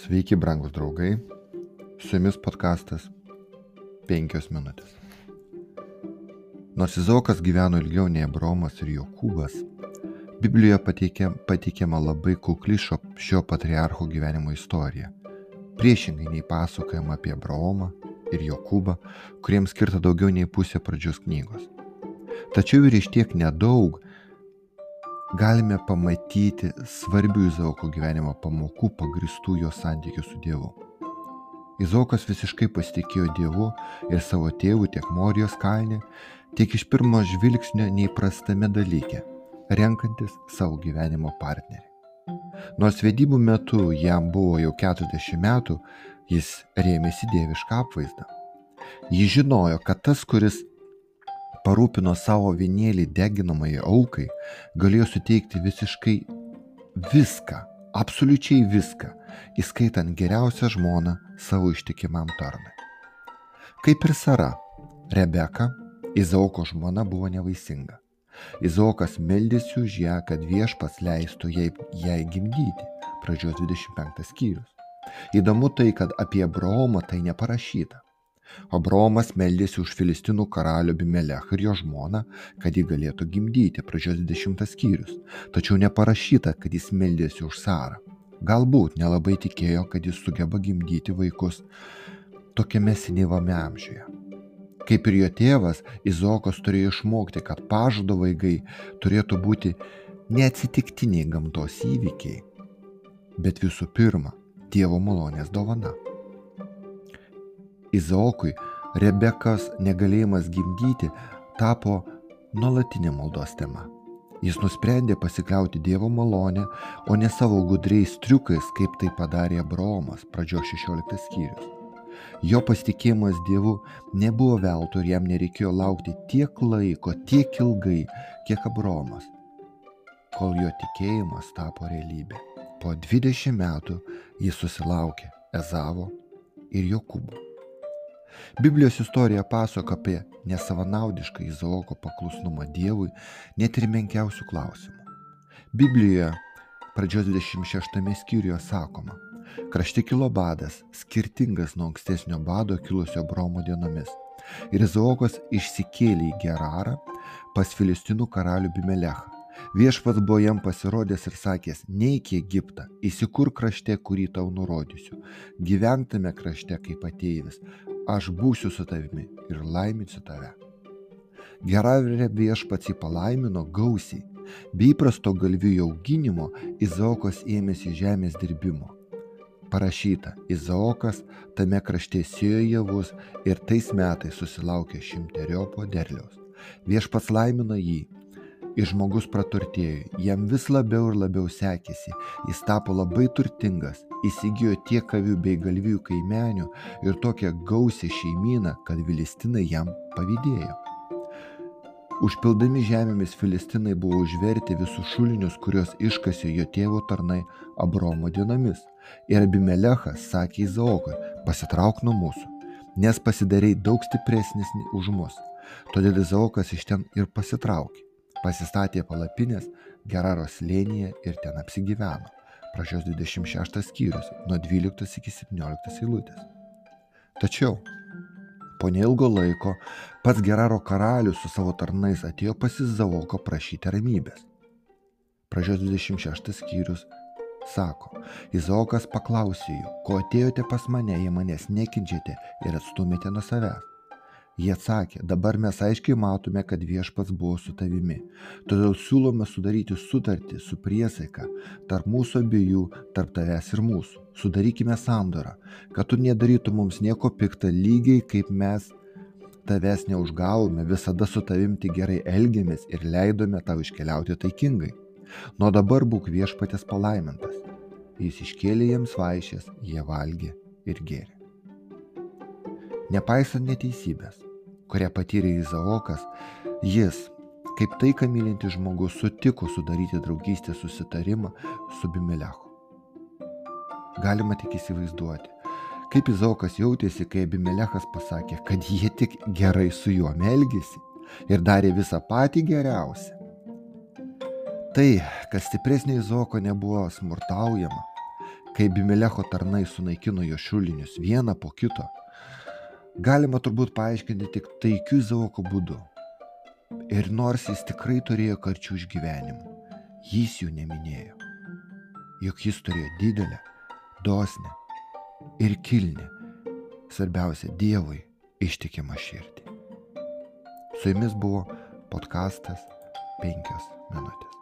Sveiki, brangus draugai. Su jumis podkastas 5 minutės. Nors Izaokas gyveno ilgiau nei Abromas ir Jokūbas, Biblijoje pateikia, pateikiama labai kukli šio, šio patriarcho gyvenimo istorija. Priešingai nei pasakojama apie Abraomą ir Jokūbą, kuriems skirta daugiau nei pusė pradžios knygos. Tačiau ir iš tiek nedaug galime pamatyti svarbių Izaoko gyvenimo pamokų pagristų jo santykių su Dievu. Izaokas visiškai pasitikėjo Dievu ir savo tėvų tiek Morijos kalne, tiek iš pirmo žvilgsnio neįprastame dalyke - renkantis savo gyvenimo partnerį. Nors vedybų metu jam buvo jau 40 metų, jis rėmėsi dievišką apvaizdą. Jis žinojo, kad tas, kuris parūpino savo vienėlį deginamai aukai, galėjo suteikti visiškai viską, absoliučiai viską, įskaitant geriausią žmoną savo ištikimam tarnui. Kaip ir Sara, Rebeka, Izaoko žmona buvo nevaisinga. Izaokas meldėsi už ją, kad viešpas leistų jai, jai gimdyti. Pradžios 25 skyrius. Įdomu tai, kad apie Abraomą tai neparašyta. Abraomas meldėsi už Filistinų karalių Bimelechą ir jo žmoną, kad ji galėtų gimdyti, pradžios 20 skyrius, tačiau neparašyta, kad jis meldėsi už Sarą. Galbūt nelabai tikėjo, kad jis sugeba gimdyti vaikus tokiame senyvame amžiuje. Kaip ir jo tėvas, Izokas turėjo išmokti, kad pažado vaikai turėtų būti neatsitiktiniai gamtos įvykiai, bet visų pirma, Dievo malonės dovana. Izaokui Rebekas negalėjimas gimdyti tapo nuolatinė maldos tema. Jis nusprendė pasikliauti Dievo malonę, o ne savo gudriais triukais, kaip tai padarė Abraomas, pradžio 16 skyrius. Jo pasitikėjimas Dievu nebuvo veltui ir jam nereikėjo laukti tiek laiko, tiek ilgai, kiek Abraomas, kol jo tikėjimas tapo realybė. Po 20 metų jis susilaukė Ezavo ir Jokūbo. Biblijos istorija pasako apie nesavanaudišką Izaoko paklusnumą Dievui net ir menkiausių klausimų. Biblijoje pradžios 26 skyriuje sakoma, krašte kilo badas, skirtingas nuo ankstesnio bado kilusio Bromo dienomis. Ir Izaokas išsikėlė į Gerarą pas Filistinų karalių Bimelechą. Viešpats buvo jam pasirodęs ir sakęs, neik į Egiptą, įsikur krašte, kurį tau nurodysiu, gyvenk tame krašte kaip ateivis, aš būsiu su tavimi ir laiminsiu tave. Geravė viešpats jį palaimino gausiai, be įprasto galvijų auginimo Izaokas ėmėsi žemės dirbimo. Parašyta, Izaokas tame krašte sėjo javus ir tais metais susilaukė šimteriopo derliaus. Viešpats laimino jį ir žmogus praturtėjo, jam vis labiau ir labiau sekėsi, jis tapo labai turtingas, įsigijo tiek avių bei galvijų kaimenių ir tokią gausią šeimyną, kad filistinai jam pavydėjo. Užpildami žemėmis filistinai buvo užverti visus šulinius, kuriuos iškasė jo tėvo tarnai Abromo dienomis. Ir Abimelechas sakė Izaokui, pasitrauk nuo mūsų, nes pasidarei daug stipresnis už mus. Todėl Izaokas iš ten ir pasitraukė pasistatė palapinės Geraros slėnyje ir ten apsigyveno. Prašios 26 skyrius nuo 12 iki 17 eilutės. Tačiau po neilgo laiko pats Geraro karalius su savo tarnais atėjo pas Izaoko prašyti ramybės. Pražios 26 skyrius sako, Izaokas paklausė jų, ko atėjote pas mane, jei manęs nekinčiate ir atstumėte nuo savęs. Jie atsakė, dabar mes aiškiai matome, kad viešpats buvo su tavimi. Todėl siūlome sudaryti sutartį su priesaika tarp mūsų abiejų, tarp tavęs ir mūsų. Sudarykime sandorą, kad tu nedarytum mums nieko piktą lygiai, kaip mes tavęs neužgavome, visada su tavimti gerai elgėmės ir leidome tau iškeliauti taikingai. Nuo dabar būk viešpatės palaimintas. Jis iškėlė jiems vaišės, jie valgė ir gėrė. Nepaisant neteisybės, kurią patyrė Izaokas, jis, kaip taika mylintis žmogus, sutiko sudaryti draugystės susitarimą su Bimelechu. Galima tik įsivaizduoti, kaip Izaokas jautėsi, kai Abimelechas pasakė, kad jie tik gerai su juo melgėsi ir darė visą patį geriausią. Tai, kad stipresnė Izaoko nebuvo smurtaujama, kai Bimelecho tarnai sunaikino jo šulinius vieną po kito, galima turbūt paaiškinti tik taikiu Zaoko būdu. Ir nors jis tikrai turėjo karčių išgyvenimų, jis jų neminėjo. Juk jis turėjo didelę, dosnę ir kilnę, svarbiausia Dievui ištikimą širdį. Su jumis buvo podkastas 5 minutės.